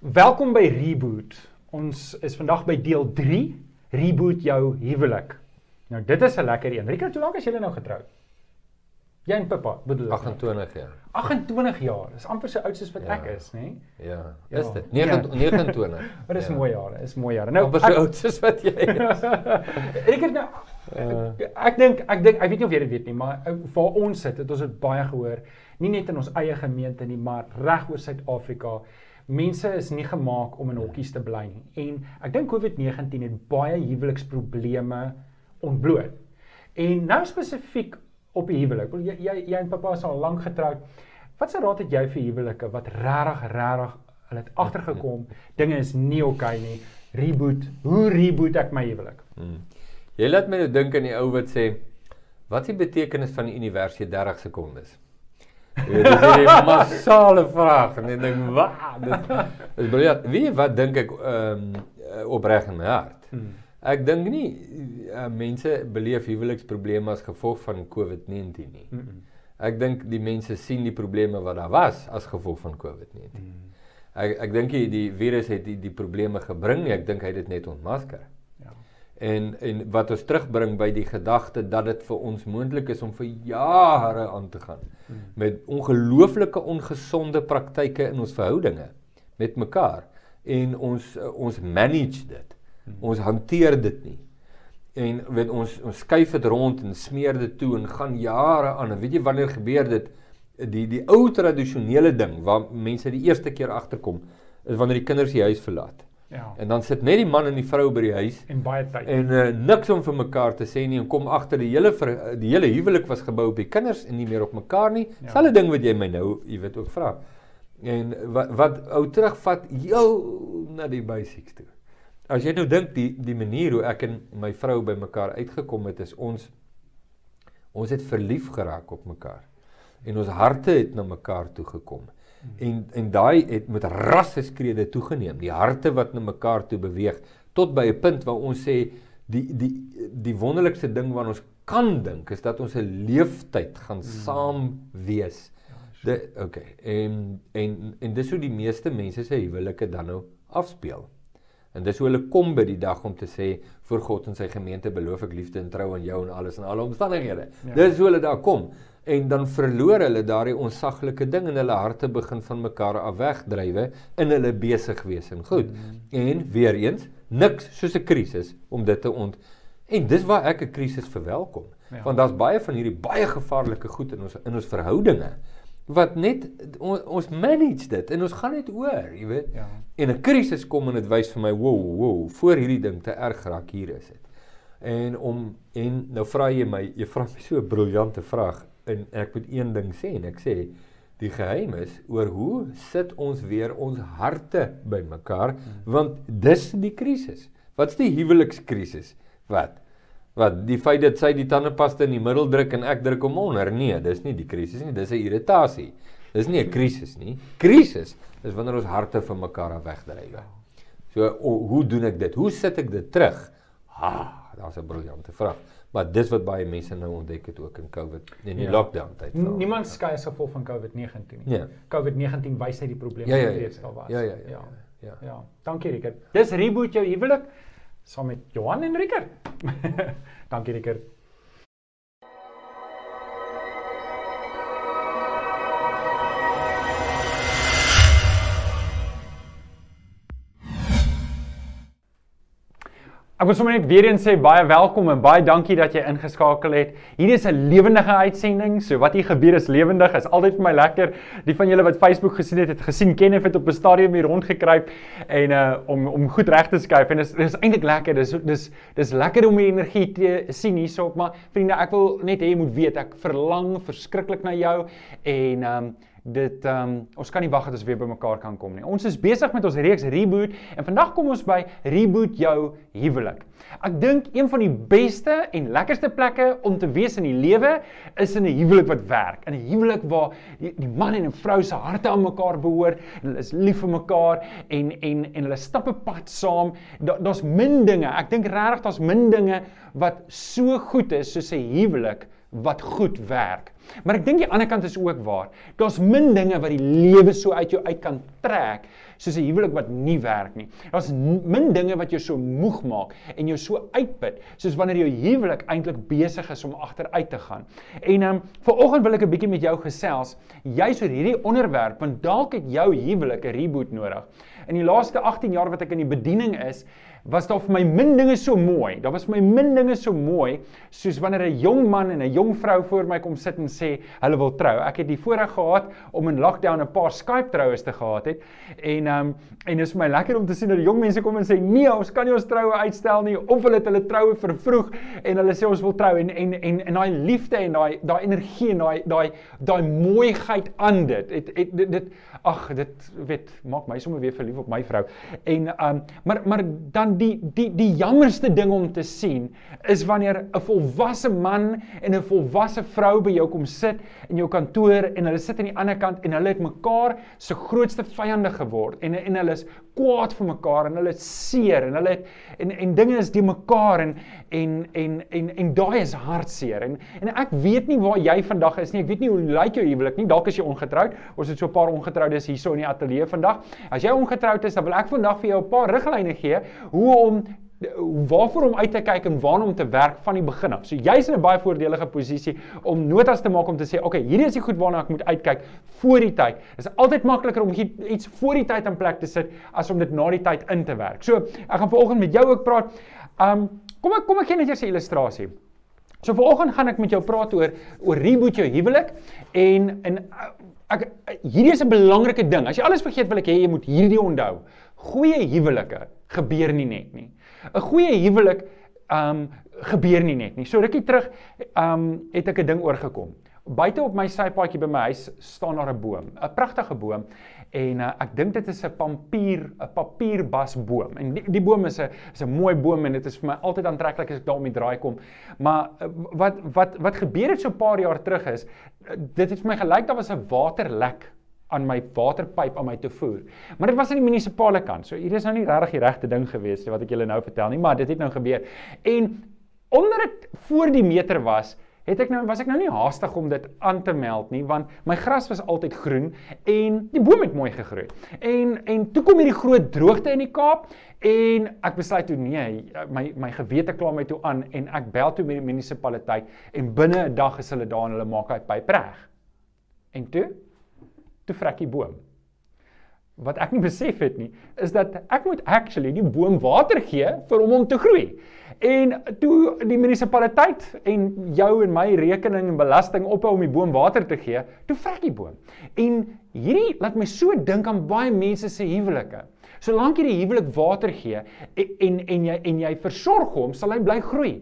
Welkom by Reboot. Ons is vandag by deel 3, Reboot jou huwelik. Nou dit is 'n lekker een. Rika, hoe lank is julle nou getroud? Jy en Pippa, bedoel ek? 28 jaar. 28 jaar. Dis amper so oud soos wat Ja. ek is, nê? Ja, Ja. is dit. Ja. 29. 29. Maar dis ja. mooi jare, is mooi jare. Nou, Nou, so oud soos wat jy is. Rika, nou Uh, ek dink ek dink ek weet nie of jy dit weet nie, maar uh, waar ons sit, het ons dit baie gehoor, nie net in ons eie gemeente nie, maar reg oor Suid-Afrika. Mense is nie gemaak om in hokkies te bly nie. En ek dink COVID-19 het baie huweliksprobleme ontbloot. En nou spesifiek op die huwelik. Wel, Jy jy, jy en pappa is al lank getroud. Wat se raad het jy vir huwelike wat regtig regtig hulle het agtergekom, dinge is nie oukei okay nie. Reboot. Hoe reboot ek my huwelik? hmm. Jy laat my nou dink aan die ou wat sê wat is die betekenis van die universe 30 sekondes? Dit is 'n massale vraag en ek dink, "Wat? Dit is briljant. Jy wat dink ek ehm um, opreg in my hart? Hmm. Ek dink nie uh, mense beleef huweliksprobleme as gevolg van COVID-19 nie. Mm -mm. Ek dink die mense sien die probleme wat daar was as gevolg van COVID-19. Mm. Ek ek dink die, virus het die, die probleme gebring nie, ek dink hy het dit net ontmasker. Ja. En en wat ons terugbring by die gedagte dat dit vir ons moontlik is om vir jare aan te gaan Mm. met ongelooflike ongesonde praktyke in ons verhoudinge met mekaar en ons ons manage dit. Mm. Ons hanteer dit nie. En weet ons ons skuif dit rond en smeer dit toe en gaan jare aan. En weet jy wanneer gebeur dit? Die die ou tradisionele ding waar mense die eerste keer agterkom is wanneer die kinders die huis verlaat. Ja. En dan sit net die man en die vrou by die huis En baie tyd. en uh, niks om vir mekaar te sê nie en kom agter die hele ver, die hele huwelik was gebou op die kinders en nie meer op mekaar nie. Ja. Ja. Selfe ding wat jy my nou, jy weet ook vra. En wat wat ou terugvat heel na die basics toe. As jy nou dink die die manier hoe ek en my vrou by mekaar uitgekom het is ons ons het verlief geraak op mekaar. En ons harte het na mekaar toe gekom. En en daai het met rasseskrede toegeneem. Die harte wat na mekaar toe beweeg tot by 'n punt waar ons sê die die die wonderlikste ding wat ons kan dink is dat ons 'n leeftyd gaan saam wees. Dit okay. En en en dis hoe die meeste mense se huwelike dan nou afspeel. En dis hoe hulle kom by die dag om te sê voor God en sy gemeente beloof ek liefde en trou aan jou en alles en alle omstandighede. Ja. Ja. Dis hoe hulle daar kom. En dan verloor hulle daardie onsaglike ding en hulle harte begin van mekaar af wegdrywe in hulle besig wees en goed. Mm. En weer eens, niks soos 'n krisis om dit te ont En dis waar ek 'n krisis verwelkom. Ja. Ja. Want daar's baie van hierdie baie gevaarlike goed in ons in ons verhoudinge wat net on, ons manage dit en ons gaan net oor, jy weet. Ja. En 'n krisis kom en dit wys vir my, wow, wow, voor hierdie ding te erg raak hier is dit. En om en nou vra jy my, jy vra my so 'n briljante vraag en ek moet een ding sê en ek sê die geheim is oor hoe sit ons weer ons harte bymekaar want dis die krisis. Wat's die huwelikskrisis? Wat? Wat die feit dat sy die tandepasta in die middel druk en ek druk hom onder? Nee, dis nie die krisis nie, dis 'n irritasie. Dis nie 'n krisis nie. Krisis is wanneer ons harte van mekaar af wegdryf. So o, hoe doen ek dit? Hoe sit ek dit terug? Ha, daar's 'n briljante vraag. Maar dis wat baie mense nou ontdek het ook in COVID in die Ja. ja. lockdown tyd. Niemand skei as gevolg van COVID-19 nie. Ja. COVID-19 wys uit die probleme Ja, ja, wat ja, reeds daar was. ja, ja, ja, ja. ja. Ja, dankie Rickert. Dis reboot jou huwelik saam met Johan en Rickert. dankie Rickert. Ek wil sommer net weer eens sê baie welkom en baie dankie dat jy ingeskakel het. Hier is 'n lewendige uitsending. So wat hier gebeur is lewendig. Is altyd vir my lekker. Die van julle wat Facebook gesien het, het gesien Kenneth het op 'n stadium hier rondgekruip en uh om om goed reg te skuif en dis dis eintlik lekker. Dis dis dis lekker om die energie te sien hierso, maar vriende, ek wil net hê jy moet weet ek verlang verskriklik na jou en um dit ehm um, ons kan nie wag dat ons weer bymekaar kan kom nie. Ons is besig met ons reeks Reboot en vandag kom ons by Reboot jou huwelik. Ek dink een van die beste en lekkerste plekke om te wees in die lewe is in 'n huwelik wat werk. In 'n huwelik waar die, die man en 'n vrou se harte aan mekaar behoort, en hulle is lief vir mekaar en en en hulle stap 'n pad saam. Da, daar's min dinge. Ek dink regtig daar's min dinge wat so goed is soos 'n huwelik wat goed werk. Maar ek dink die ander kant is ook waar. Daar's min dinge wat die lewe so uit jou uit kan trek soos 'n huwelik wat nie werk nie. Daar's min dinge wat jou so moeg maak en jou so uitput soos wanneer jou huwelik eintlik besig is om agteruit te gaan. En ehm um, vanoggend wil ek 'n bietjie met jou gesels juis oor hierdie onderwerp want dalk het jou huwelik 'n reboot nodig. In die laaste 18 jaar wat ek in die bediening is, was daar vir my min dinge so mooi. Daar was my min dinge so mooi soos wanneer 'n jong man en 'n jong vrou voor my kom sit en sê hulle wil trou. Ek het die voorreg gehad om in lockdown 'n paar Skype troues te gehad het en ehm um, en dit is vir my lekker om te sien dat jong mense kom en sê nee, ons kan nie ons troue uitstel nie of hulle het hulle troue vervroeg en hulle sê ons wil trou en en en en daai liefde en daai daai energie en daai daai daai mooiheid aan dit. Het, het, dit dit ag dit weet maak my sommer weer verlief op my vrou. En ehm um, maar maar dan die die die jammerste ding om te sien is wanneer 'n volwasse man en 'n volwasse vrou by jou kom sit in jou kantoor en hulle sit aan die ander kant en hulle het mekaar se grootste vyande geword en en hulle is kwaad vir mekaar en hulle is seer en hulle het en en dinge is die mekaar en en en en en daai is hartseer en en ek weet nie waar jy vandag is nie ek weet nie hoe lyk jou huwelik nie dalk is jy ongetroud ons het so 'n paar ongetroudes hierso in die ateljee vandag as jy ongetroud is dan wil ek vandag vir jou 'n paar riglyne gee hoe hoe om waarvoor om uit te kyk en waarna om te werk van die begin af. So jy's in 'n baie voordelige posisie om notas te maak om te sê, "Oké, okay, hierdie is die goed waarna ek moet uitkyk voor die tyd." Dit is altyd makliker om iets voor die tyd in plek te sit as om dit na die tyd in te werk. So, ek gaan vanoggend met jou ook praat. Um kom ek kom ek gee net eers 'n illustrasie. So vanoggend gaan ek met jou praat oor oor reboot jou huwelik en en ek hierdie is 'n belangrike ding. As jy alles vergeet, wil ek hê jy moet hierdie onthou. Goeie huwelike gebeur nie net nie. 'n Goeie huwelik um gebeur nie net nie. So rukkie terug um het ek 'n ding oorgekom. Buite op my sypaadjie by my huis staan daar 'n boom, 'n pragtige boom en uh, ek dink dit is 'n papier 'n papierbasboom. En die, die boom is 'n is 'n mooi boom en dit is vir my altyd aantreklik as ek daar om die draai kom. Maar uh, wat wat wat gebeur het so 'n paar jaar terug is uh, dit het vir my gelyk daar was 'n waterlek aan my waterpyp aan my te voer. Maar dit was aan die munisipale kant. So hier is nou nie regtig die regte ding gewees wat ek julle nou vertel nie, maar dit het nou gebeur. En omdat dit voor die meter was, het ek nou was ek nou nie haastig om dit aan te meld nie want my gras was altyd groen en die boom het mooi gegroei. En en toe kom hierdie groot droogte in die Kaap en ek besluit toe nee, my my gewete kla my toe aan en ek bel toe met die munisipaliteit en binne 'n dag is hulle daar en hulle maak hy pyp reg. En toe toe vrek die boom. Wat ek nie besef het nie, is dat ek moet actually die boom water gee vir hom om te groei. En toe die munisipaliteit en jou en my rekening en belasting ophou om die boom water te gee, toe vrek die boom. En hierdie laat my so dink aan baie mense se huwelike. Solank jy die huwelik water gee en en, en jy en jy versorg hom, sal hy bly groei.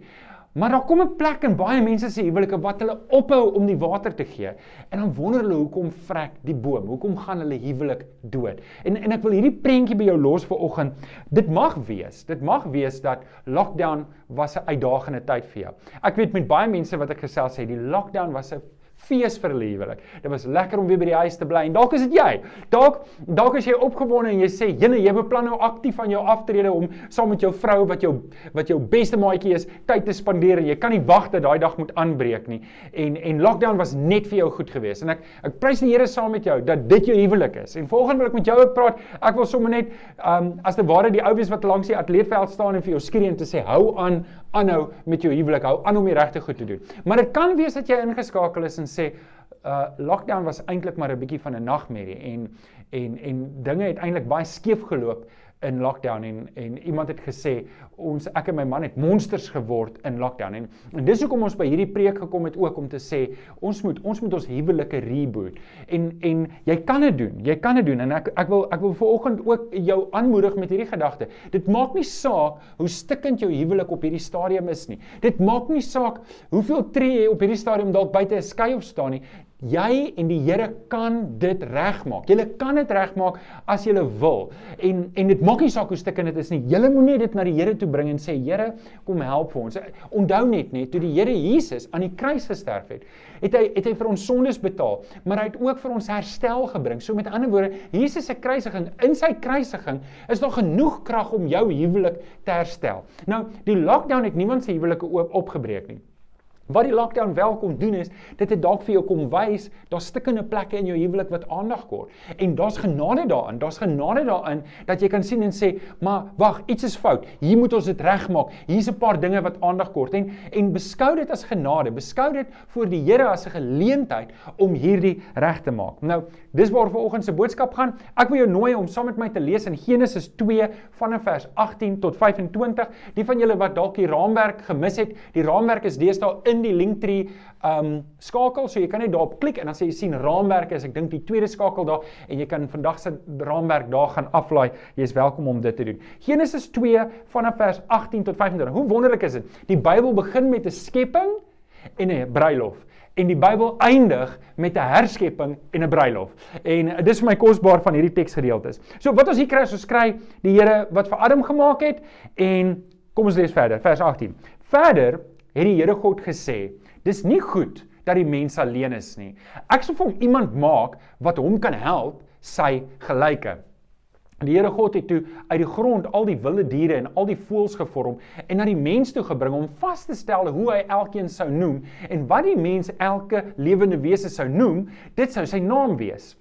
Maar daar kom 'n plek in baie mense se huwelike wat hulle ophou om die water te gee en dan wonder hulle hoekom vrek die boom? Hoekom gaan hulle huwelik dood? En en ek wil hierdie prentjie by jou los vir oggend. Dit mag wees, dit mag wees dat lockdown was 'n uitdagende tyd vir jou. Ek weet met baie mense wat ek gesels het, die lockdown was 'n fees vir hulle huwelik. Dit was lekker om weer by die huis te bly. En dalk is dit jy. Dalk dalk as jy opgewonde en jy sê, "Jene, jy beplan nou aktief aan jou aftrede om saam met jou vrou wat jou wat jou beste maatjie is, tyd te spandeer en jy kan nie wag dat daai dag moet aanbreek nie." En en lockdown was net vir jou goed geweest. En ek ek prys die Here saam met jou dat dit jou huwelik is. En volgende wil ek met jou ook praat. Ek wil sommer net um as te ware die ou wees wat langs die atleetveld staan en vir jou skree en te sê, "Hou aan, aanhou met jou huwelik. Hou aan om die regte goed te doen." Maar dit kan wees dat jy ingeskakel is en sê uh lockdown was eintlik maar 'n bietjie van 'n nagmerrie en en en dinge het eintlik baie skeef geloop in lockdown en en iemand het gesê ons ek en my man het monsters geword in lockdown. En en dis hoekom ons by hierdie preek gekom het ook om te sê ons moet ons moet ons huwelike reboot. En en jy kan dit doen jy kan dit doen. En ek ek wil ek wil vanoggend ook jou aanmoedig met hierdie gedagte. Dit maak nie saak hoe stikkend jou huwelik op hierdie stadium is nie. Dit maak nie saak hoeveel tree jy op hierdie stadium dalk buite 'n skei of staan nie Jy en die Here kan dit regmaak. Jy kan dit regmaak as jy wil. En en dit maak nie saak hoe stikkend dit is nie. Jy moet net dit na die Here toe bring en sê Here, kom help vir ons. Onthou net net toe die Here Jesus aan die kruis gesterf het, het hy het hy vir ons sondes betaal, maar hy het ook vir ons herstel gebring. So met ander woorde, Jesus se kruisiging, in sy kruisiging is daar genoeg krag om jou huwelik te herstel. Nou, die lockdown het niemand se huwelike opgebreek nie. Wat die lockdown wel kom doen is, dit het dalk vir jou kom wys, daar's stukkende plekke in jou huwelik wat aandag kort. En daar's genade daarin. Daar's genade daarin dat jy kan sien en sê, "Maar wag, iets is fout. Hier moet ons dit regmaak. Hier's 'n paar dinge wat aandag kort." En en beskou dit as genade. Beskou dit voor die Here as 'n geleentheid om hierdie reg te maak. Nou, dis waar vanoggend se boodskap gaan. Ek wil jou nooi om saam met my te lees in Genesis 2 vanaf vers 18 tot 25. Die van julle wat dalk die raamwerk gemis het, die raamwerk is deesdae in in die Linktree um skakel, so jy kan net daarop klik en dan sê jy sien raamwerke is ek dink die tweede skakel daar en jy kan vandag se raamwerk daar gaan aflaai. Jy is welkom om dit te doen. Genesis 2 vanaf vers 18 tot 25. Hoe wonderlik is dit? Die Bybel begin met 'n skepping en 'n bruilof en die Bybel eindig met 'n herskepping en 'n bruilof. En dis vir my kosbaar van hierdie teksgedeeltes. So wat ons hier kry, ons kry die Here wat vir Adam gemaak het en kom ons lees verder, vers 18. Verder het die Here God gesê, dis nie goed dat die mens alleen is nie. Ek sal vir hom iemand maak wat hom kan help, sy gelyke. Die Here God het toe uit die grond al die wilde diere en al die voëls gevorm en na die mens toe gebring om vas te stel hoe hy elkeen sou noem en wat die mens elke lewende wese sou noem, dit sou sy naam wees.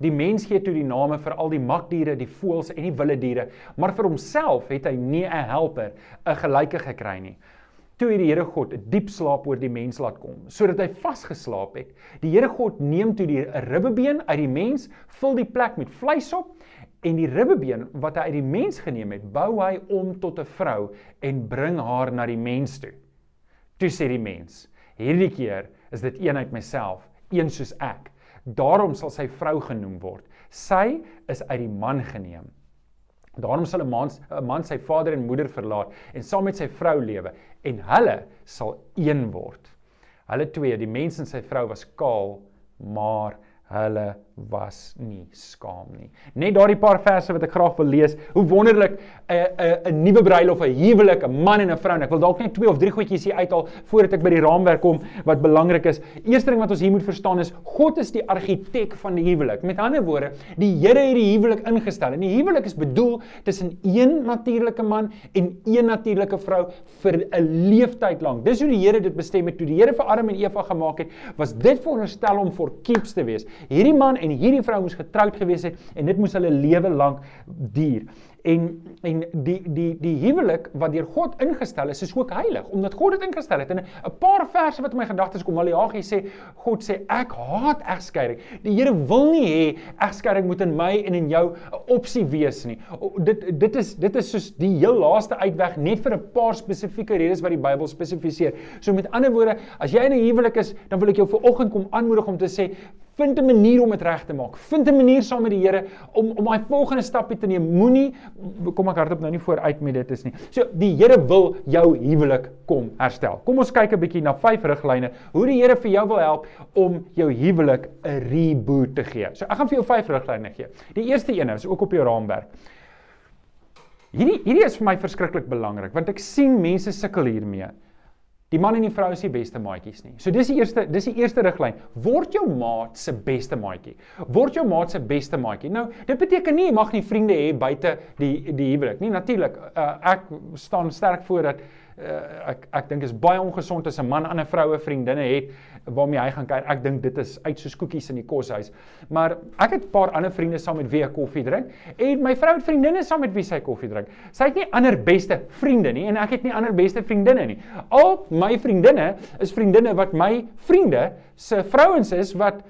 Die mens gee toe die name vir al die makdiere, die voëls en die wilde diere, maar vir homself het hy nie 'n helper, 'n gelyke gekry nie toe het die Here God 'n diep slaap oor die mens laat kom sodat hy vasgeslaap het. Die Here God neem toe die ribbebeen uit die mens, vul die plek met vleis op en die ribbebeen wat hy uit die mens geneem het, bou hy om tot 'n vrou en bring haar na die mens toe. Toe sê die mens: "Hierdie keer is dit een uit myself, een soos ek. Daarom sal sy vrou genoem word. Sy is uit die man geneem." Daarom sal 'n man 'n man sy vader en moeder verlaat en saam met sy vrou lewe en hulle sal een word. Hulle twee, die mens en sy vrou was kaal, maar hulle was nie skaam nie. Net daardie paar verse wat ek graag wil lees. Hoe wonderlik 'n 'n 'n nuwe bruilof, 'n huwelik, 'n man en 'n vrou. Ek wil dalk net twee of drie goedjies hier uithaal voordat ek by die raamwerk kom wat belangrik is. Eerste ding wat ons hier moet verstaan is God is die argitek van die huwelik. Met ander woorde, die Here het die huwelik ingestel. En die huwelik is bedoel tussen een natuurlike man en een natuurlike vrou vir 'n leeftyd lank. Dis hoe die Here dit bestem het toe die Here vir Adam en Eva gemaak het, was dit veronderstel om vir keeps te wees. Hierdie man en hierdie vrou moes getroud gewees het en dit moes hulle lewe lank duur. En en die die die huwelik wat deur God ingestel is, is ook heilig omdat God dit ingestel het. En 'n paar verse wat in my gedagtes kom, Maleagi sê God sê ek haat egskeiding. Die Here wil nie hê egskeiding moet in my en in jou 'n opsie wees nie. Dit dit is dit is soos die heel laaste uitweg net vir 'n paar spesifieke redes wat die Bybel spesifiseer. So met ander woorde, as jy in 'n huwelik is, dan wil ek jou vir oggend kom aanmoedig om te sê vind 'n manier om dit reg te maak. Vind 'n manier saam met die Here om om daai volgende stapie te neem. Moenie kom ek hardop nou nie vooruit met dit is nie. So die Here wil jou huwelik kom herstel. Kom ons kyk 'n bietjie na vyf riglyne hoe die Here vir jou wil help om jou huwelik 'n reboot te gee. So ek gaan vir jou vyf riglyne gee. Die eerste een is ook op jou raamwerk. Hierdie hierdie is vir my verskriklik belangrik want ek sien mense sukkel hiermee. Die man en die vrou is die beste maatjies nie. So dis die eerste dis die eerste riglyn. Word jou maat se beste maatjie. Word jou maat se beste maatjie. Nou, dit beteken nie jy mag nie vriende hê buite die die huwelik nie. Natuurlik, uh, ek staan sterk voor dat uh, ek ek dink is baie ongesond as 'n man aan 'n vroue vriendinne het waarmee hy gaan kuier. Ek dink dit is uit soos koekies in die koshuis. Maar ek het 'n paar ander vriende saam met wie ek koffie drink en my vrou het vriendinne saam met wie sy koffie drink. Sy het nie ander beste vriende nie en ek het nie ander beste vriendinne nie. Al my vriendinne is vriendinne wat my vriende se vrouens is wat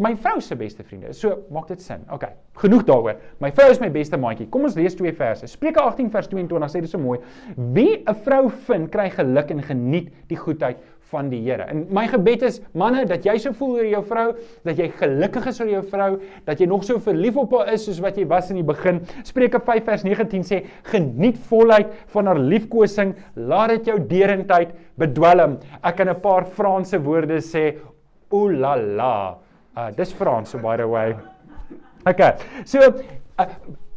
my vrou se beste vriende. So maak dit sin. OK. Genoeg daaroor. My vrou is my beste maatjie. Kom ons lees twee verse. Spreuke 18 vers 22 sê dit so mooi. Wie 'n vrou vind, kry geluk en geniet die goedheid van die Here. En my gebed is manne dat jy so voel oor jou vrou, dat jy gelukkig is oor jou vrou, dat jy nog so verlief op haar is soos wat jy was in die begin. Spreuke 5 vers 19 sê: "Geniet voluit van haar liefkosing, laat dit jou derendheid bedwelm." Ek kan 'n paar Franse woorde sê: "Ooh la la." Uh dis Frans so by the way. Okay. So uh,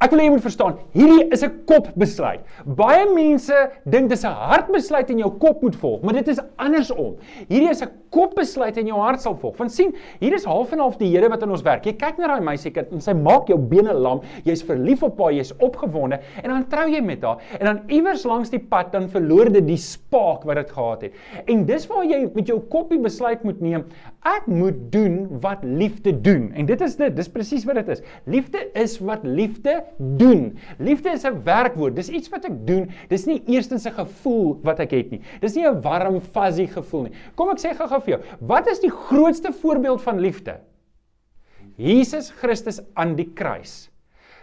ek wil hê jy moet verstaan, hierdie is 'n kopbesluit. Baie mense dink dis 'n hartbesluit en jou kop moet volg, maar dit is andersom. Hierdie is 'n kopbesluit in jou hart sal volg. Want sien, hier is half en half die Here wat in ons werk. Jy kyk na daai meisiekind en sy maak jou bene lam. Jy's verlief op haar, jy's opgewonde en dan trou jy met haar en dan iewers langs die pad dan verloor dit die spaak wat dit gehad het. En dis waar jy met jou koppie besluit moet neem. Ek moet doen wat liefde doen. En dit is dit, dis presies wat dit is. Liefde is wat liefde doen. Liefde is 'n werkwoord. Dis iets wat ek doen. Dis nie eerstens 'n gevoel wat ek het nie. Dis nie 'n warm fuzzy gevoel nie. Kom ek sê gou-gou vir jou. Wat is die grootste voorbeeld van liefde? Jesus Christus aan die kruis.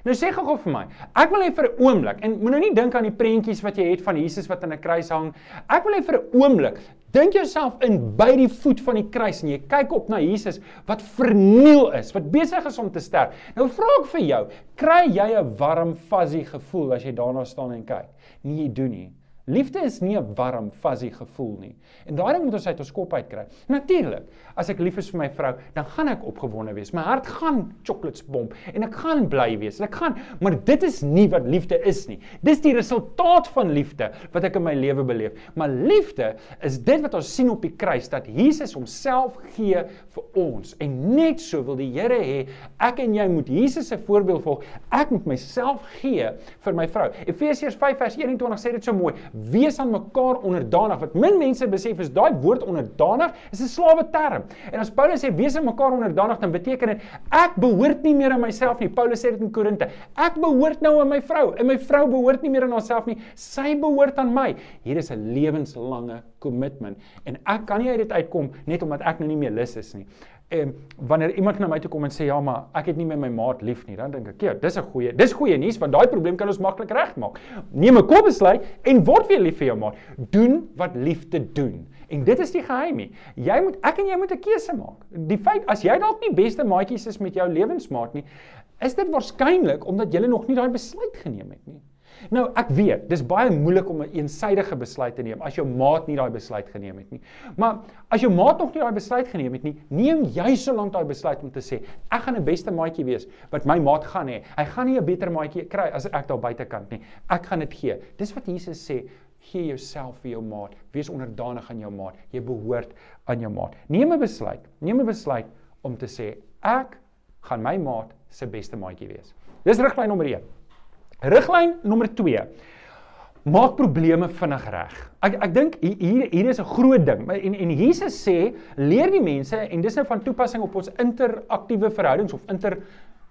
Nou sê gou-gou vir my. Ek wil net vir 'n oomblik en moet nou dink aan die prentjies wat jy het van Jesus wat aan 'n kruis hang. Ek wil net vir 'n oomblik dink jouself in by die voet van die kruis en jy kyk op na Jesus wat verniel is, wat besig is om te sterf. Nou vra ek vir jou, kry jy 'n warm fuzzy gevoel as jy daarna staan en kyk? Nee, jy doen nie. Liefde is nie 'n warm, fuzzy gevoel nie. En daai ding moet ons uit ons kop uitkry. Natuurlik, as ek lief is vir my vrou, dan gaan ek opgewonde wees. My hart gaan chocolates bomp en ek gaan bly wees. Ek gaan, maar dit is nie wat liefde is nie. Dis die resultaat van liefde wat ek in my lewe beleef. Maar liefde is dit wat ons sien op die kruis dat Jesus homself gee vir ons. En net so wil die Here hê ek en jy moet Jesus se voorbeeld volg. Ek moet myself gee vir my vrou. Efesiërs 5 vers 21 sê dit so mooi wees aan mekaar onderdanig. Wat min mense besef is daai woord onderdanig is 'n slawe term. En as Paulus sê wees aan mekaar onderdanig, dan beteken dit ek behoort nie meer aan myself nie. Paulus sê dit in Korinte. Ek behoort nou aan my vrou en my vrou behoort nie meer aan haarself nie. Sy behoort aan my. Hier is 'n lewenslange commitment en ek kan nie uit dit uitkom net omdat ek nou nie meer lus is nie. En wanneer iemand na my toe kom en sê ja, maar ek het nie met my maat lief nie, dan dink ek, "Ja, dis 'n goeie, dis goeie nuus want daai probleem kan ons maklik regmaak." Neem 'n kopbesluit en word weer lief vir jou maat. Doen wat liefde doen. En dit is die geheim. Jy moet ek en jy moet 'n keuse maak. Die feit as jy dalk nie beste maatjies is met jou lewensmaat nie, is dit waarskynlik omdat jy nog nie daai besluit geneem het nie. Nou, ek weet, dis baie moeilik om 'n een eensidedige besluit te neem as jou maat nie daai besluit geneem het nie. Maar as jou maat nog nie daai besluit geneem het nie, neem jy solank daai besluit om te sê, ek gaan 'n beste maatjie wees wat my maat gaan hê. Hy gaan nie 'n beter maatjie kry as ek daar buitekant nie. Ek gaan dit gee. Dis wat Jesus sê, gee jouself vir jou maat. Wees onderdanig aan jou maat. Jy behoort aan jou maat. Neem 'n besluit. Neem 'n besluit om te sê, ek gaan my maat se beste maatjie wees. Dis riglyn nommer 1. Riglyn nommer 2. Maak probleme vinnig reg. Ek ek dink hier hier is 'n groot ding. En en Jesus sê, leer die mense en dis nou van toepassing op ons interaktiewe verhoudings of inter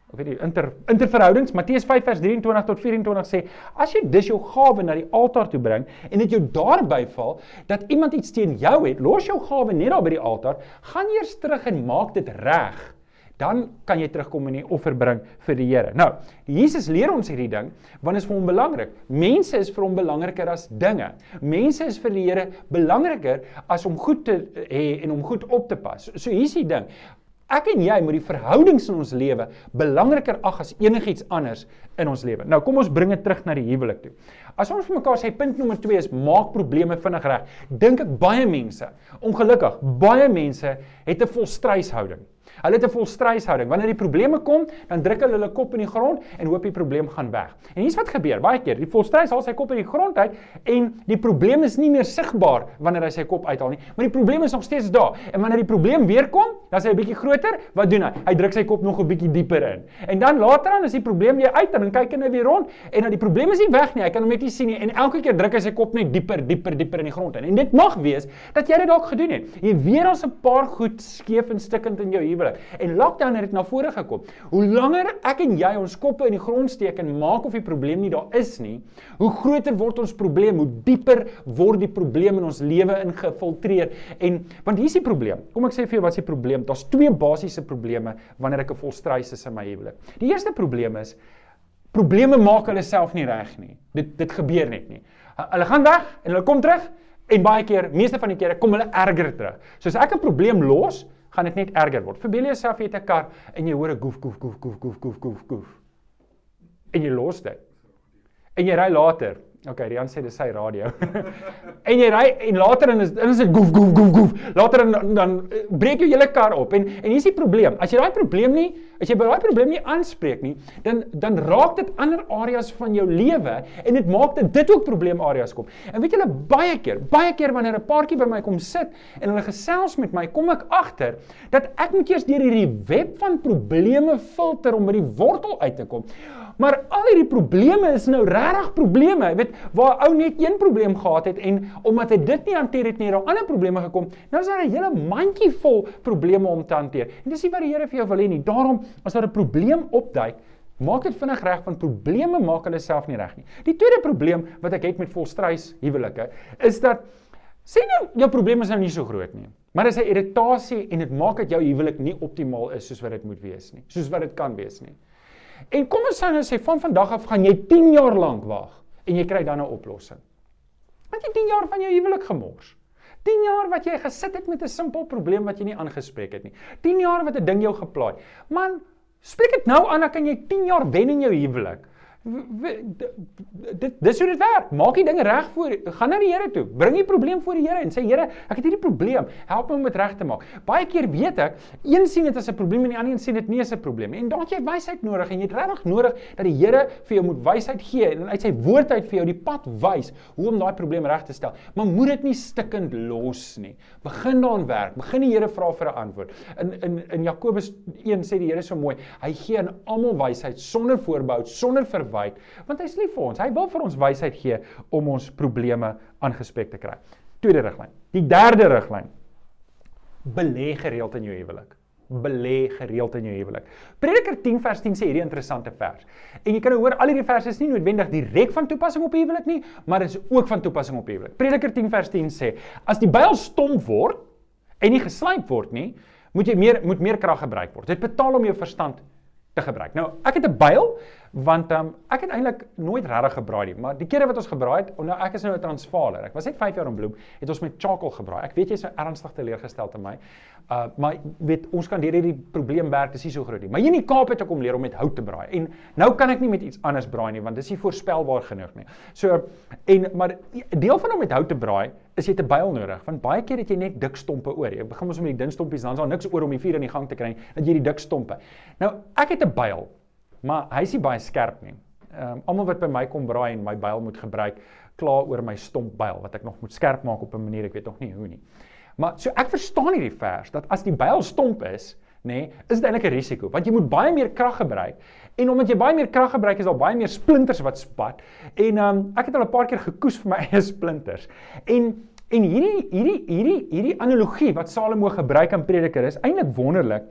ek weet nie inter interverhoudings. Matteus 5 vers 23 tot 24 sê, as jy dus jou gawe na die altaar toe bring en dit jou daarby val dat iemand iets teen jou het, los jou gawe net daar by die altaar, gaan eers terug en maak dit reg dan kan jy terugkom en 'n offer bring vir die Here. Nou, Jesus leer ons hierdie ding want dit is vir hom belangrik. Mense is vir hom belangriker as dinge. Mense is vir die Here belangriker as om goed te hê en om goed op te pas. So hier's die ding. Ek en jy moet die verhoudings in ons lewe belangriker ag as enigiets anders in ons lewe. Nou kom ons bring dit terug na die huwelik toe. As ons vir mekaar sê punt nommer 2 is maak probleme vinnig reg. Dink ek baie mense, ongelukkig, baie mense het 'n volstryshouding. Hulle het 'n volstryshouding. Wanneer die probleme kom, dan druk hulle hulle kop in die grond en hoop die probleem gaan weg. En hier's wat gebeur. Baie keer, die volstrys haal sy kop in die grond uit en die probleem is nie meer sigbaar wanneer hy sy kop uithaal nie, maar die probleem is nog steeds daar. En wanneer die probleem weer kom, dan is hy 'n bietjie groter. Wat doen hy? Hy druk sy kop nog 'n bietjie dieper in. En dan later dan is die probleem weer uit en dan kyk hy weer rond en dan die probleem is nie weg nie. Hy kan hom net nie sien nie en elke keer druk hy sy kop net dieper, dieper, dieper in die grond in. En dit mag wees dat jy dit dalk gedoen het. Jy weet daar's 'n paar goed skeef en stikkend in jou huwelik huwelik. En lockdown het dit na vore gekom. Hoe langer ek en jy ons koppe in die grond steek en maak of die probleem nie daar is nie, hoe groter word ons probleem, hoe dieper word die probleem in ons lewe ingefiltreer. En want hier's die probleem. Kom ek sê vir jou wat is die probleem? Daar's twee basiese probleme wanneer ek 'n volstrys is in my huwelik. Die eerste probleem is probleme maak hulle self nie reg nie. Dit dit gebeur net nie. Hulle gaan weg en hulle kom terug en baie keer, meeste van die kere kom hulle erger terug. So as ek 'n probleem los, gaan dit net erger word. Verbeel jouself jy het 'n kar en jy hoor 'n goef goef goef goef goef goef goef. En jy los dit. En jy ry later Okay, Rian sê dis sy radio. en jy ry en later dan is dan is dit goef goef goef goef. Later dan dan eh, breek jou hele kar op en en hier's die probleem. As jy daai probleem nie, as jy by daai probleem nie aanspreek nie, dan dan raak dit ander areas van jou lewe en dit maak dat dit ook probleemareas kom. En weet julle baie keer, baie keer wanneer 'n paartjie by my kom sit en hulle gesels met my, kom ek agter dat ek moet eers deur hierdie web van probleme filter om by die wortel uit te kom. Maar al hierdie probleme is nou regtig probleme. Jy weet, waar ou net een probleem gehad het en omdat hy dit nie hanteer het nie, het daar ander probleme gekom. Nou is daar 'n hele mandjie vol probleme om te hanteer. En dis nie wat die Here vir jou wil hê nie. Daarom as daar 'n probleem opduik, maak dit vinnig reg want probleme maak hulle self nie reg nie. Die tweede probleem wat ek het met volstrys huwelike is dat sê nou jou probleem is nou nie so groot nie. Maar dis 'n irritasie en dit maak dat jou huwelik nie optimaal is soos wat dit moet wees nie. Soos wat dit kan wees nie. En kom ons sê nou sê van vandag af gaan jy 10 jaar lank wag en jy kry dan 'n oplossing. Want jy 10 jaar van jou huwelik gemors. 10 jaar wat jy gesit het met 'n simpel probleem wat jy nie aangespreek het nie. 10 jaar wat 'n ding jou geplaai. Man, spreek dit nou aan dan kan jy 10 jaar wen in jou huwelik dit dis hoe dit werk. Maak die dinge reg voor gaan na die Here toe. Bring die probleem voor die Here en sê Here, ek het hierdie probleem. Help my om dit reg te maak. Baie keer weet ek, een sien dit as 'n probleem en die ander een sien dit nie as 'n probleem nie. En dan het jy wysheid nodig en jy het regtig nodig dat die Here vir jou moet wysheid gee en uit sy woord uit vir jou die pad wys hoe om daai probleem reg te stel. Maar moet dit nie stikkend los nie. Begin daaraan werk. Begin die Here vra vir 'n antwoord. In in in Jakobus 1 sê die Here so mooi, hy gee aan almal wysheid sonder voorbehou, sonder verwys wyd, want hy's lief vir ons. Hy wil vir ons wysheid gee om ons probleme aangespreek te kry. Tweede riglyn. Die derde riglyn. Belê gereeld in jou huwelik. Belê gereeld in jou huwelik. Prediker 10 vers 10 sê hierdie interessante vers. En jy kan nou hoor al hierdie verse is nie noodwendig direk van toepassing op huwelik nie, maar dit is ook van toepassing op huwelik. Prediker 10 vers 10 sê: As die byl stomp word en nie geslyp word nie, moet jy meer moet meer krag gebruik word. Dit betaal om jou verstand te gebruik. Nou, ek het 'n byl want um, ek het eintlik nooit regtig gebraai nie, maar die kere wat ons gebraai het, nou ek is nou 'n Transvaaler. Ek was net 5 jaar in Bloem, het ons met charcoal gebraai. Ek weet jy's so ernstig teleurgestel te my. Uh maar weet ons kan deur hierdie probleem werk, dis nie so groot nie. Maar hier in die Kaap het ek om leer om met hout te braai. En nou kan ek nie met iets anders braai nie want dis nie voorspelbaar genoeg nie. So en maar deel van om met hout te braai is jy te byl nodig want baie keer het jy net dik stompe oor. Jy begin ons met die dun stompies dan is daar niks oor om die vuur in die gang te kry dat jy die dik stompe. Nou ek het 'n byl maar hy is nie baie skerp nie. Ehm um, almal wat by my kom braai en my byl moet gebruik, kla oor my stomp byl wat ek nog moet skerp maak op 'n manier ek weet nog nie hoe nie. Maar so ek verstaan hierdie vers dat as die byl stomp is, nê, nee, is dit eintlik 'n risiko want jy moet baie meer krag gebruik en omdat jy baie meer krag gebruik is daar baie meer splinters wat spat en ehm um, ek het al 'n paar keer gekoes vir my eie splinters. En en hierdie hierdie hierdie hierdie analogie wat Salomo gebruik in Prediker is eintlik wonderlik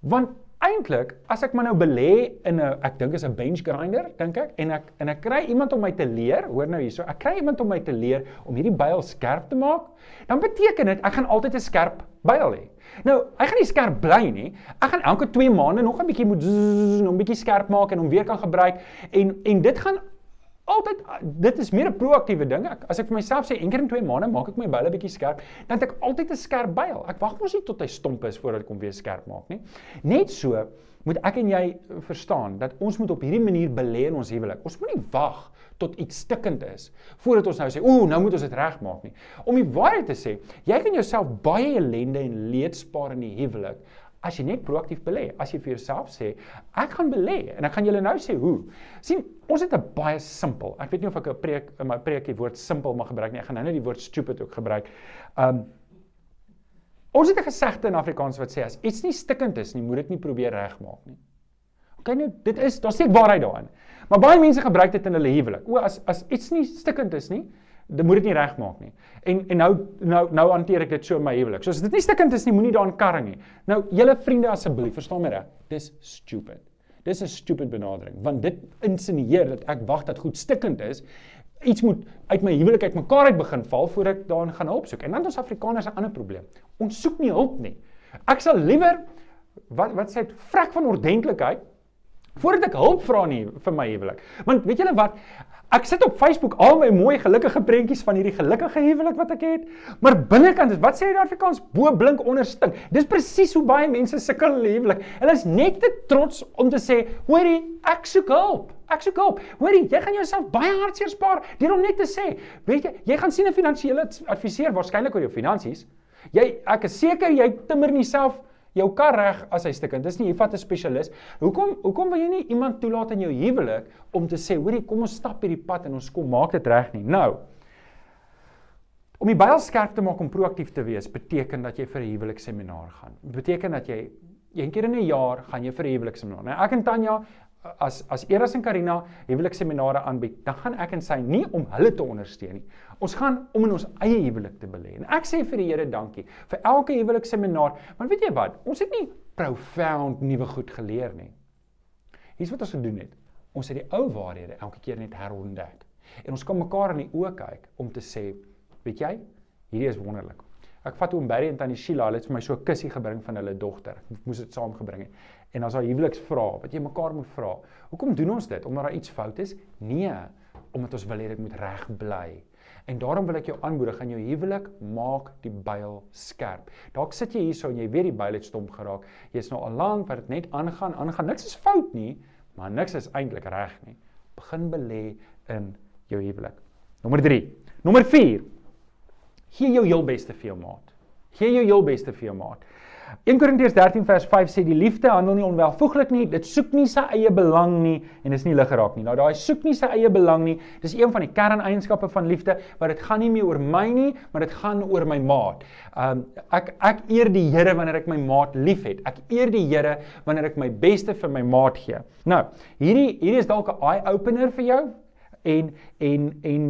want eintlik as ek maar nou belê in 'n ek dink is 'n bench grinder dink ek en ek en ek kry iemand om my te leer hoor nou hierso ek kry iemand om my te leer om hierdie byl skerp te maak dan beteken dit ek gaan altyd 'n skerp byl hê. Nou hy gaan nie skerp bly nie ek gaan elke 2 maande nog 'n bietjie moet nog 'n bietjie skerp maak en hom weer kan gebruik en en dit gaan altyd dit is meer 'n proaktiewe ding. Ek as ek vir myself sê een keer in 2 maande maak ek my byle bietjie skerp, dan het ek altyd 'n skerp byl. Ek wag mos nie tot hy stomp is voordat ek hom weer skerp maak nie. Net so moet ek en jy verstaan dat ons moet op hierdie manier belê in ons huwelik. Ons moenie wag tot iets stikkend is voordat ons nou sê, "Ooh, nou moet ons dit regmaak nie." Om die waarheid te sê, jy kan jouself baie ellende en leed spaar in die huwelik as jy net proaktief belê, as jy vir jouself sê, ek gaan belê en ek gaan julle nou sê hoe. sien, ons het 'n baie simpel. Ek weet nie of ek 'n preek in my preek die woord simpel mag gebruik nie. Ek gaan nou net die woord stupid ook gebruik. Um Ons het 'n gesegde in Afrikaans wat sê as iets nie stikkend is nie, moet dit nie probeer regmaak nie. OK nou, dit is daar steek waarheid daarin. Maar baie mense gebruik dit in hulle huwelik. O, as as iets nie stikkend is nie, dit moet dit nie regmaak nie. En en nou nou nou hanteer ek dit so in my huwelik. So as dit nie stikkend is nie, moenie daarin karring nie. Nou julle vriende asseblief, verstaan my reg. Dis stupid. Dis 'n stupid benadering want dit insinieer dat ek wag dat goed stikkend is. Iets moet uit my huwelik uit mekaar uit begin val voordat ek daarin gaan hulp soek. En dan ons Afrikaners 'n ander probleem. Ons soek nie hulp nie. Ek sal liewer wat wat sê vrek van ordentlikheid voordat ek hulp vra nie vir my huwelik. Want weet julle wat? Ek sit op Facebook al my mooi gelukkige prentjies van hierdie gelukkige huwelik wat ek het, maar binnekant is wat sê jy daar Afrikaans bo blink onder stink. Dis presies hoe baie mense sukkel in huwelik. Hulle is net te trots om te sê, "Hoorie, ek soek hulp. Ek soek hulp. Hoorie, jy gaan jouself baie hartseer spaar deur om net te sê, weet jy, jy gaan sien 'n finansiële adviseur waarskynlik oor jou finansies. Jy ek is seker jy timmer nie self jou kar reg as hy stukkend. Dis nie jy vat 'n spesialis. Hoekom hoekom wil jy nie iemand toelaat in jou huwelik om te sê, hoorie, kom ons stap hierdie pad en ons kom maak dit reg nie. Nou, om die Bybel skerp te maak om proaktief te wees, beteken dat jy vir 'n huwelikseminar gaan. Beteken dat jy een keer in 'n jaar gaan jy vir 'n huwelikseminar. Nou ek en Tanya as as Eras en Karina huwelikseminare aanbied, dan gaan ek en sy nie om hulle te ondersteun nie. Ons gaan om in ons eie huwelik te belê. En ek sê vir die Here dankie vir elke huwelikseminar, want weet jy wat? Ons het nie profound nuwe goed geleer nie. Hier's wat ons gedoen het. Ons het die ou waarhede elke keer net herontdek. En ons kan mekaar in die oë kyk om te sê, weet jy, hierdie is wonderlik. Ek vat oom Barry en tannie Sheila, hulle het vir my so 'n kussie gebring van hulle dogter. Ek moes dit saamgebring het. En as daar huweliksvrae wat jy mekaar moet vra. Hoekom doen ons dit? Omdat daar iets fout is? Nee, omdat ons wil hê dit moet reg bly. En daarom wil ek jou aanmoedig aan jou huwelik, maak die byl skerp. Dalk sit jy hierso en jy weet die byl het stomp geraak. Jy's nou al lank wat dit net aangaan, aangaan. Niks is fout nie, maar niks is eintlik reg nie. Begin belê in jou huwelik. Nommer 3. Nommer 4. Gee jou heel beste vir jou maat. Gee jou heel beste vir jou maat. 1 Korintiërs 13 vers 5 sê die liefde handel nie onwelvoeglik nie, dit soek nie sy eie belang nie en is nie lig geraak nie. Nou daai soek nie sy eie belang nie, dis een van die kerneienskappe van liefde, maar dit gaan nie meer oor my nie, maar dit gaan oor my maat. Um ek ek eer die Here wanneer ek my maat liefhet. Ek eer die Here wanneer ek my beste vir my maat gee. Nou, hierdie hierdie is dalk 'n eye opener vir jou en en en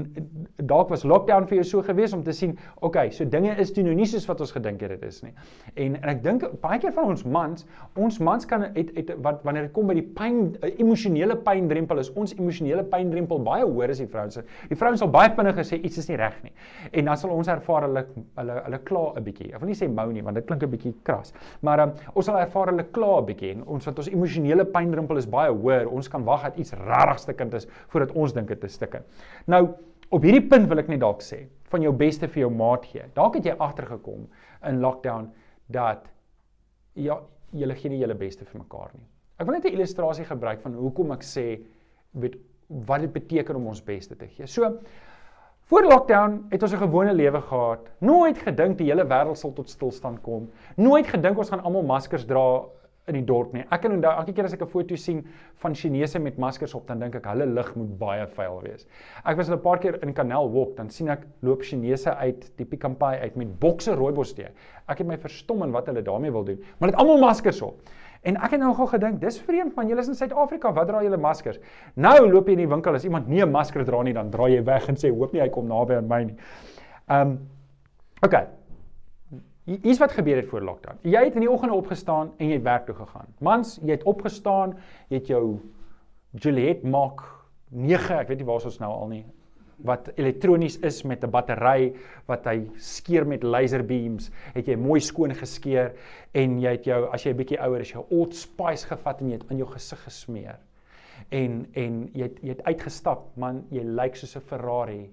dalk was lockdown vir jou so gewees om te sien, okay, so dinge is toe nou nie soos wat ons gedink het dit is nie. En en ek dink baie keer van ons mans, ons mans kan het, het wat wanneer dit kom by die pyn emosionele pyndrempel is ons emosionele pyndrempel baie hoër as die vrouens. Die vrouens sal baie vinnig gesê iets is nie reg nie. En dan sal ons ervaar hulle hulle hulle kla 'n bietjie. Ek wil nie sê mou nie want dit klink 'n bietjie kras. Maar um, ons sal ervaar hulle kla 'n bietjie en ons wat ons emosionele pyndrempel is baie hoër. Ons kan wag dat iets regtigste kind is voordat ons dink dit is stukke. Nou op hierdie punt wil ek net dalk sê van jou beste vir jou maat gee. Dalk het jy agtergekom in lockdown dat ja, julle gee nie julle beste vir mekaar nie. Ek wil net 'n illustrasie gebruik van hoekom ek sê weet wat dit beteken om ons beste te gee. So voor lockdown het ons 'n gewone lewe gehad. Nooit gedink die hele wêreld sal tot stilstand kom. Nooit gedink ons gaan almal maskers dra in die dorp nie. Ek kan onthou elke keer as ek 'n foto sien van Chinese met maskers op, dan dink ek hulle lig moet baie vuil wees. Ek was 'n paar keer in Canal Walk, dan sien ek loop Chinese uit die Pick n Pay uit met bokse rooibos tee. Ek het my verstom in wat hulle daarmee wil doen. Maar dit almal maskers op. En ek het nou gou gedink, dis vreemd man, julle is in Suid-Afrika, wat dra julle maskers? Nou loop jy in die winkel as iemand nie 'n masker dra nie, dan draai jy weg en sê hoop nie hy kom naby aan my nie. Um, Okay. Hier's wat gebeur het voor lockdown. Jy het in die oggend opgestaan en jy het werk toe gegaan. Mans, jy het opgestaan, jy het jou Juliet maak 9, ek weet nie waar ons nou al nie, wat elektronies is met 'n battery wat hy skeer met laser beams, het jy mooi skoon geskeer en jy het jou as jy 'n bietjie ouer is, jou Old Spice gevat en jy het in jou gesig gesmeer. En en jy het jy het uitgestap, man, jy lyk soos 'n Ferrari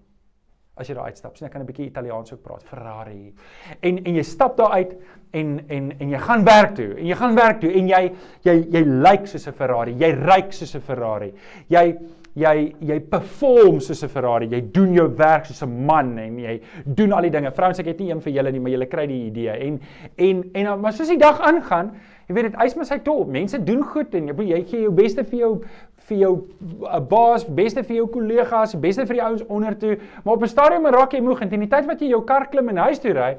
as jy daar uitstap. Sien ek kan 'n bietjie Italiaans ook praat. Ferrari. En en jy stap daar uit en en en jy gaan werk toe. En jy gaan werk toe en jy jy jy lyk soos 'n Ferrari. Jy ryk soos 'n Ferrari. Jy jy jy perform soos 'n Ferrari. Jy doen jou werk soos 'n man en jy doen al die dinge. Vrouens, ek het nie een vir julle nie, maar julle kry die idee. En en en maar soos die dag aangaan, jy weet dit eis maar sy top. Mense doen goed en jy jy gee jou beste vir jou vir jou uh, baas, beste vir jou kollegas, beste vir die ouens onder toe, maar op 'n stadium raak jy moeg. En teen die tyd wat jy jou kar klim en huis toe ry,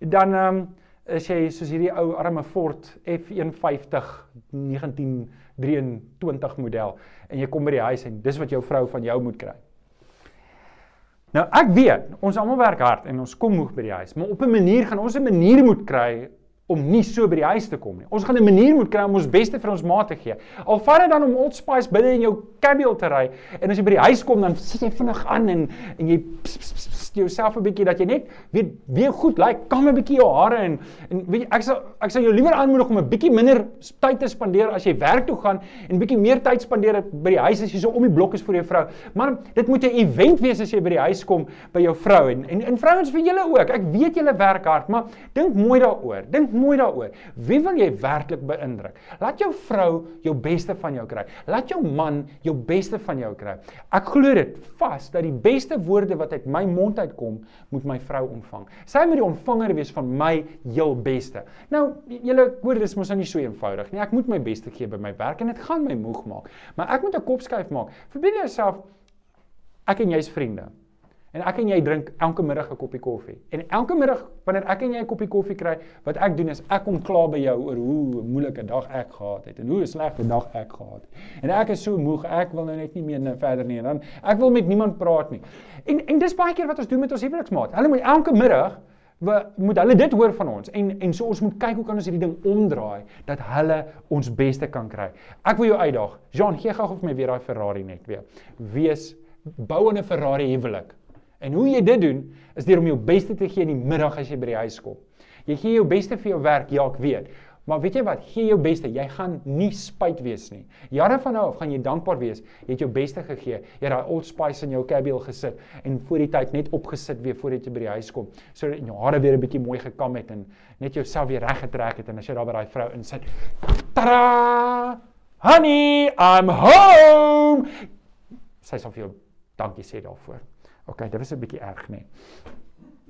dan ehm um, is jy soos hierdie ou arme Ford F150 1923 model. En jy kom by die huis en dis wat jou vrou van jou moet kry. Nou ek weet, ons almal werk hard en ons kom moeg by die huis, maar op 'n manier gaan ons 'n manier moet kry om nie so by die huis te kom nie. Ons gaan 'n manier moet kry om ons beste vir ons maat te gee. Al vat dit dan om Old Spice binne in jou cabby te ry en as jy by die huis kom dan sit jy vinnig aan en en jy pss, pss, pss, jouself 'n bietjie dat jy net weet weer goed lyk, like, kam 'n bietjie jou hare en en weet jy ek sal ek sal jou liewer aanmoedig om 'n bietjie minder tyd te spandeer as jy werk toe gaan en bietjie meer tyd spandeer by die huis as jy so om die blok is vir jou vrou. Maar dit moet 'n event wees as jy by die huis kom by jou vrou en en, en vrouens vir julle ook. Ek weet julle werk hard, maar dink mooi daaroor. Dink mooi daaroor. Wie wil jy werklik beïndruk? Laat jou vrou jou beste van jou kry. Laat jou man jou beste van jou kry. Ek glo dit vas dat die beste woorde wat uit my mond uitkom, moet my vrou ontvang. Sy moet die ontvanger wees van my heel beste. Nou, julle hoor dis mos nou nie so eenvoudig nie. Ek moet my beste gee by my werk en dit gaan my moeg maak. Maar ek moet 'n kopskuif maak. Verbeel jouself ek en jy's vriende. En ek en jy drink elke middag 'n koppie koffie. En elke middag wanneer ek en jy 'n koppie koffie kry, wat ek doen is ek kom kla by jou oor hoe moeilike dag ek gehad het en hoe 'n slegte dag ek gehad het. En ek is so moeg, ek wil nou net nie meer nou verder nie en dan ek wil met niemand praat nie. En en dis baie keer wat ons doen met ons huweliksmaat. Hulle moet elke middag we moet hulle dit hoor van ons en en so ons moet kyk hoe kan ons hierdie ding omdraai dat hulle ons beste kan kry. Ek wil jou uitdaag. Jean, gee gou vir my weer daai Ferrari net weer. Wees bou 'n Ferrari huwelik. En hoe jy dit doen is deur om jou beste te gee in die middag as jy by die huis kom. Jy gee jou beste vir jou werk, ja, ek weet. Maar weet jy wat? Gee jou beste. Jy gaan nie spyt wees nie. Jare van nou af gaan jy dankbaar wees. Jy het jou beste gegee. Jy het daai Old Spice in jou cabbie gessit en voor die tyd net opgesit weer voordat jy by die huis kom, sodat jou hare weer 'n bietjie mooi gekam het en net jouself weer reg getrek het en as jy daar by daai vrou insit. Tada! Honey, I'm home. Sy sê vir jou dankie sê daarvoor. OK, dit was 'n bietjie erg nê.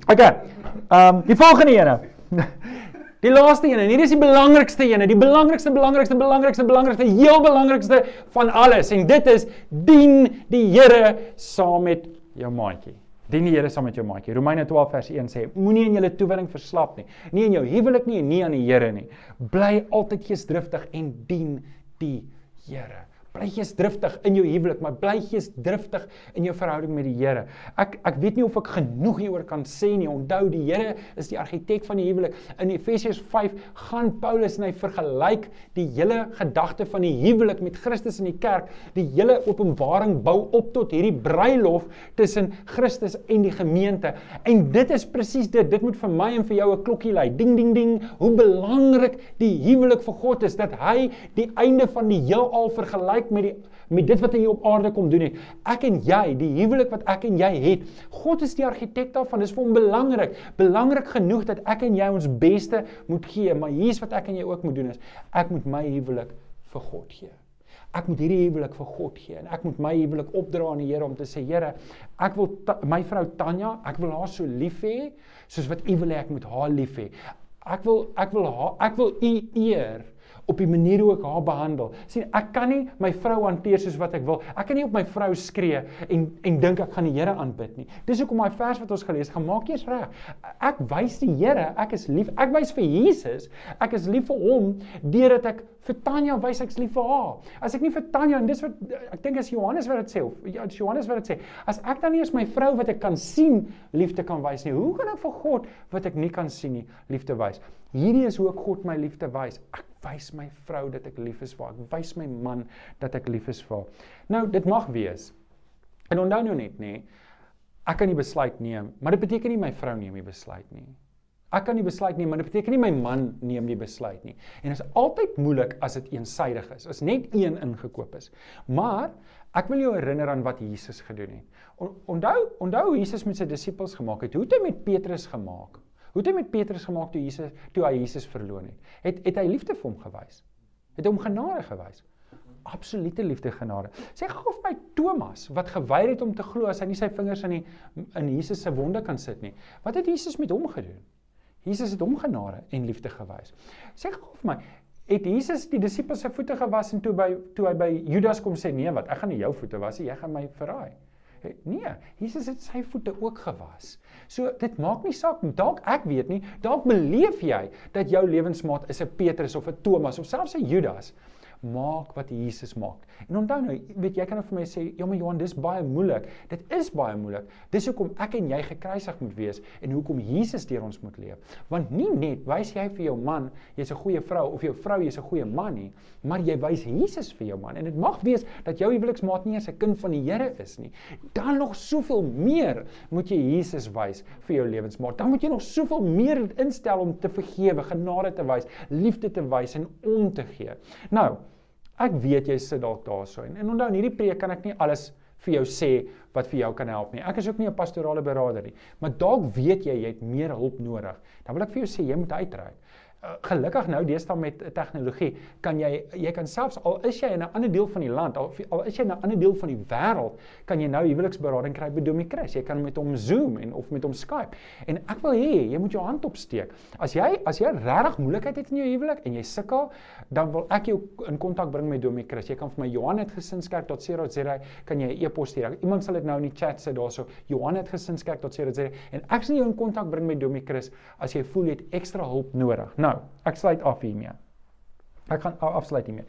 OK. Ehm um, die volgende ene. Die laaste ene, hier is die belangrikste ene, die belangrikste belangrikste belangrikste belangrikste heel belangrikste van alles en dit is dien die Here saam met jou maatjie. Dien die Here saam met jou maatjie. Romeine 12 vers 1 sê: Moenie in julle toewyding verslap nie, nie in jou huwelik nie en nie aan die Here nie. Bly altyd geesdriftig en dien die Here. Bly geesdriftig in jou huwelik, maar bly geesdriftig in jou verhouding met die Here. Ek ek weet nie of ek genoeg hieroor kan sê nie. Onthou die Here is die argitek van die huwelik. In Efesiërs 5 gaan Paulus en hy vergelyk die hele gedagte van die huwelik met Christus in die kerk. Die hele openbaring bou op tot hierdie bruilof tussen Christus en die gemeente. En dit is presies dit. Dit moet vir my en vir jou 'n klokkie lui. Ding ding ding. Hoe belangrik die huwelik vir God is dat hy die einde van die heelal vergelyk met die met dit wat hy op aarde kom doen het. Ek en jy, die huwelik wat ek en jy het, God is die argitek daarvan. Dis vir hom belangrik, belangrik genoeg dat ek en jy ons beste moet gee, maar hier's wat ek en jy ook moet doen is ek moet my huwelik vir God gee. Ek moet hierdie huwelik vir God gee en ek moet my huwelik opdra aan die Here om te sê Here, ek wil my vrou Tanya, ek wil haar so lief hê soos wat U wil hê ek moet haar lief hê. Ek wil ek wil haar ek wil U eer op die manier hoe ek haar behandel. sien, ek kan nie my vrou hanteer soos wat ek wil. Ek kan nie op my vrou skree en en dink ek gaan die Here aanbid nie. Dis hoekom daai vers wat ons gelees, gemaak eers reg. Ek wys die Here, ek is lief. Ek wys vir Jesus, ek is lief vir hom deurdat ek vir Tanya wys ek's lief vir haar. As ek nie vir Tanya en dis wat ek dink as Johannes wat dit sê of ja, Johannes wat dit sê, as ek dan nie eens my vrou wat ek kan sien liefde kan wys nie, hoe gaan ek vir God wat ek nie kan sien nie liefde wys? Hierdie is hoe ek God my liefde wys. Ek wys my vrou dat ek lief is vir haar. Ek wys my man dat ek lief is vir haar. Nou, dit mag wees. En onthou nou net, nê, ek kan nie besluit neem, maar dit beteken nie my vrou neem die besluit nie. Ek kan nie besluit neem, maar dit beteken nie my man neem die besluit nie. En dit is altyd moeilik as dit eensaidig is, as net een ingekoop is. Maar ek wil jou herinner aan wat Jesus gedoen het. Onthou, onthou Jesus met sy disippels gemaak het. Hoe het hy met Petrus gemaak? Hoe het hy met Petrus gemaak toe Jesus toe hy Jesus verloon het? Het het hy liefde vir hom gewys? Het hy hom genade gewys? Absolute liefde genade. Sê gou of my Thomas wat geweier het om te glo as hy nie sy vingers in die in Jesus se wonde kan sit nie. Wat het Jesus met hom gedoen? Jesus het hom genade en liefde gewys. Sê gou of my het Jesus die disippels se voete gewas en toe by toe hy by Judas kom sê nee wat ek gaan nie jou voete was nie jy gaan my verraai. Nee, Jesus het sy voete ook gewas. So dit maak nie saak dalk ek weet nie, dalk beleef jy dat jou lewensmaat is 'n Petrus of 'n Thomas of selfs 'n Judas maak wat Jesus maak. En onthou nou, weet jy kan vir my sê, ja maar Johan, dis baie moeilik. Dit is baie moeilik. Dis hoekom ek en jy gekruisig moet wees en hoekom Jesus deur ons moet leef. Want nie net wys jy vir jou man jy's 'n goeie vrou of jou vrou jy's 'n goeie man nie, maar jy wys Jesus vir jou man. En dit mag wees dat jou huweliksmaat nie eens 'n kind van die Here is nie. Dan nog soveel meer moet jy Jesus wys vir jou lewensmaat. Dan moet jy nog soveel meer instel om te vergewe, genade te wys, liefde te wys en om te gee. Nou, Ek weet jy sit dalk daarso en, en onthou in hierdie preek kan ek nie alles vir jou sê wat vir jou kan help nie. Ek is ook nie 'n pastorale beraader nie, maar dalk weet jy jy het meer hulp nodig. Dan wil ek vir jou sê jy moet uitreik. Gelukkig nou deesdae met tegnologie kan jy jy kan selfs al is jy in 'n ander deel van die land al, al is jy in 'n ander deel van die wêreld kan jy nou huweliksberading kry by Domie Chris jy kan met hom Zoom en of met hom Skype. En ek wil hê jy moet jou hand opsteek. As jy as jy regtig moeilikheid het in jou huwelik en jy sukkel dan wil ek jou in kontak bring met Domie Chris jy kan vir my Johanetgesinskerk.co.za kan jy 'n e-pos stuur. Iemand sal dit nou in die chat sit daarso Johanetgesinskerk.co.za en ek sal jou in kontak bring met Domie Chris as jy voel jy het ekstra hulp nodig. Nou Nou, ek sluit af hiermee. Ek gaan afsluit hiermee.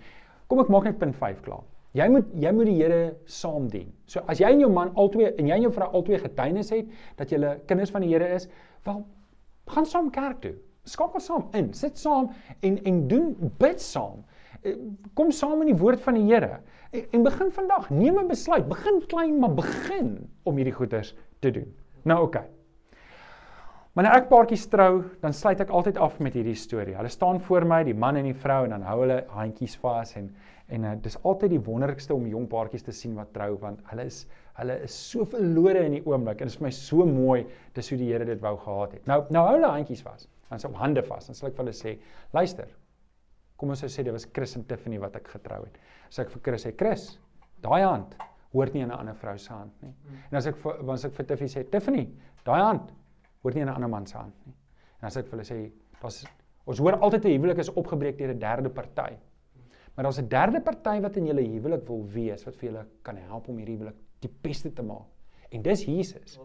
Kom ek maak net punt 5 klaar. Jy moet jy moet die Here saam dien. So as jy en jou man albei en jy en jou vrou albei getuienis het dat julle kinders van die Here is, wel gaan saam kerk toe. Skakel saam in, sit saam en en doen bid saam. Eh, kom saam in die woord van die Here en, en begin vandag, neem 'n besluit, begin klein maar begin om hierdie goeders te doen. Nou oké. Okay. Wanneer ek paartjies trou, dan sluit ek altyd af met hierdie storie. Hulle staan voor my, die man en die vrou en dan hou hulle handjies vas en en uh, dis altyd die wonderlikste om jong paartjies te sien wat trou want hulle is hulle is so verlore in die oomblik en dit is vir my so mooi dis hoe die Here dit wou gehad het. Nou nou hou hulle handjies vas. Dan op hande vas. Dan sal ek vir hulle sê, luister. Kom ons sê dit was Chris en Tiffany wat ek getrou het. Sê ek vir Chris sê, Chris, daai hand hoort nie in 'n ander vrou se hand nie. En as ek vir as ek vir Tiffany sê, Tiffany, daai hand hoor nie in 'n ander man se hand nie. En as ek vir hulle sê, daar's ons hoor altyd 'n huwelik is opgebreek deur 'n derde party. Maar daar's 'n derde party wat in julle huwelik wil wees wat vir julle kan help om hierdie huwelik die beste te maak. En dis Jesus.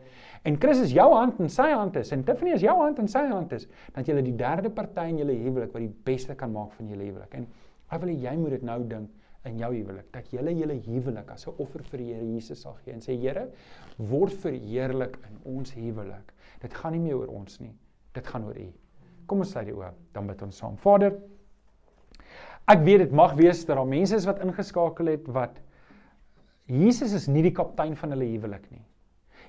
En Christus is jou hand en sy hand is en Tiffany is jou hand en sy hand is dat jy die derde party in julle huwelik wat die beste kan maak van julle huwelik. En ek wil hê jy moet dit nou dink in jou huwelik dat jy julle huwelik as 'n offer vir die Here Jesus sal gee en sê Here word verheerlik in ons huwelik. Dit gaan nie meer oor ons nie. Dit gaan oor U. Kom ons sluit die oë, dan bid ons saam. Vader, ek weet dit mag wees dat daar mense is wat ingeskakel het wat Jesus is nie die kaptein van hulle huwelik nie.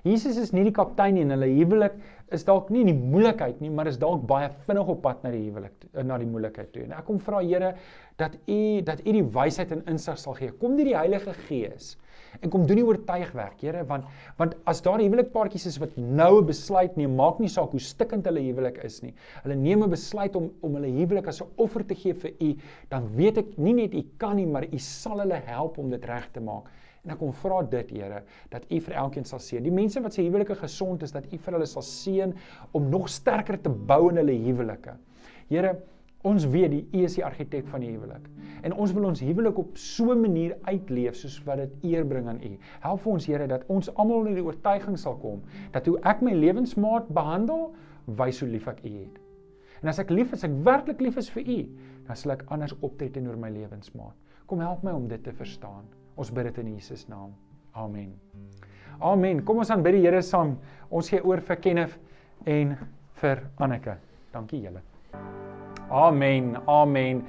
Jesus is nie die kaptein nie en hulle huwelik is dalk nie die moeilikheid nie, maar is dalk baie vinnig op pad na die huwelik na die moeilikheid toe. En ek kom vra Here dat U dat U die wysheid en insig sal gee. Kom deur die Heilige Gees en kom doen die oortuigwerk, Here, want want as daar huwelikpaartjies is wat nou 'n besluit neem, maak nie saak hoe stikkend hulle huwelik is nie. Hulle neem 'n besluit om om hulle huwelik as 'n offer te gee vir U, dan weet ek nie net U kan nie, maar U sal hulle help om dit reg te maak. En ek kom vra dit, Here, dat U vir elkeen sal seën. Die mense wat se huwelike gesond is, dat U vir hulle sal seën om nog sterker te bou in hulle huwelike. Here, Ons weet die U is die argitek van die huwelik. En ons wil ons huwelik op so 'n manier uitleef soos wat dit eer bring aan U. Help vir ons Here dat ons almal in die oortuiging sal kom dat hoe ek my lewensmaat behandel, wys hoe lief ek U het. En as ek lief is, ek werklik lief is vir U, dan sal ek anders optree teenoor my lewensmaat. Kom help my om dit te verstaan. Ons bid dit in Jesus naam. Amen. Amen. Kom ons aanbid die Here saam. Ons gee oor vir Kenneth en vir Anneke. Dankie julle. Amen. Amen.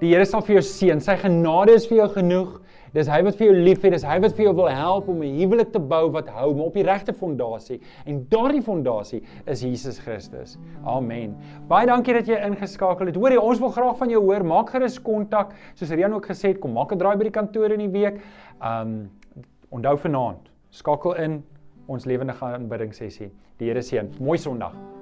Die Here sal vir jou seën. Sy genade is vir jou genoeg. Dis hy wat vir jou liefhet, dis hy wat vir jou wil help om 'n huwelik te bou wat hou, maar op die regte fondasie. En daardie fondasie is Jesus Christus. Amen. Baie dankie dat jy ingeskakel het. Hoorie, ons wil graag van jou hoor. Maak gerus kontak. Soos Rian ook gesê het, kom maak 'n draai by die kantoor in die week. Um onthou vanaand, skakel in ons lewendige aanbidding sessie. Die Here seën. Mooi Sondag.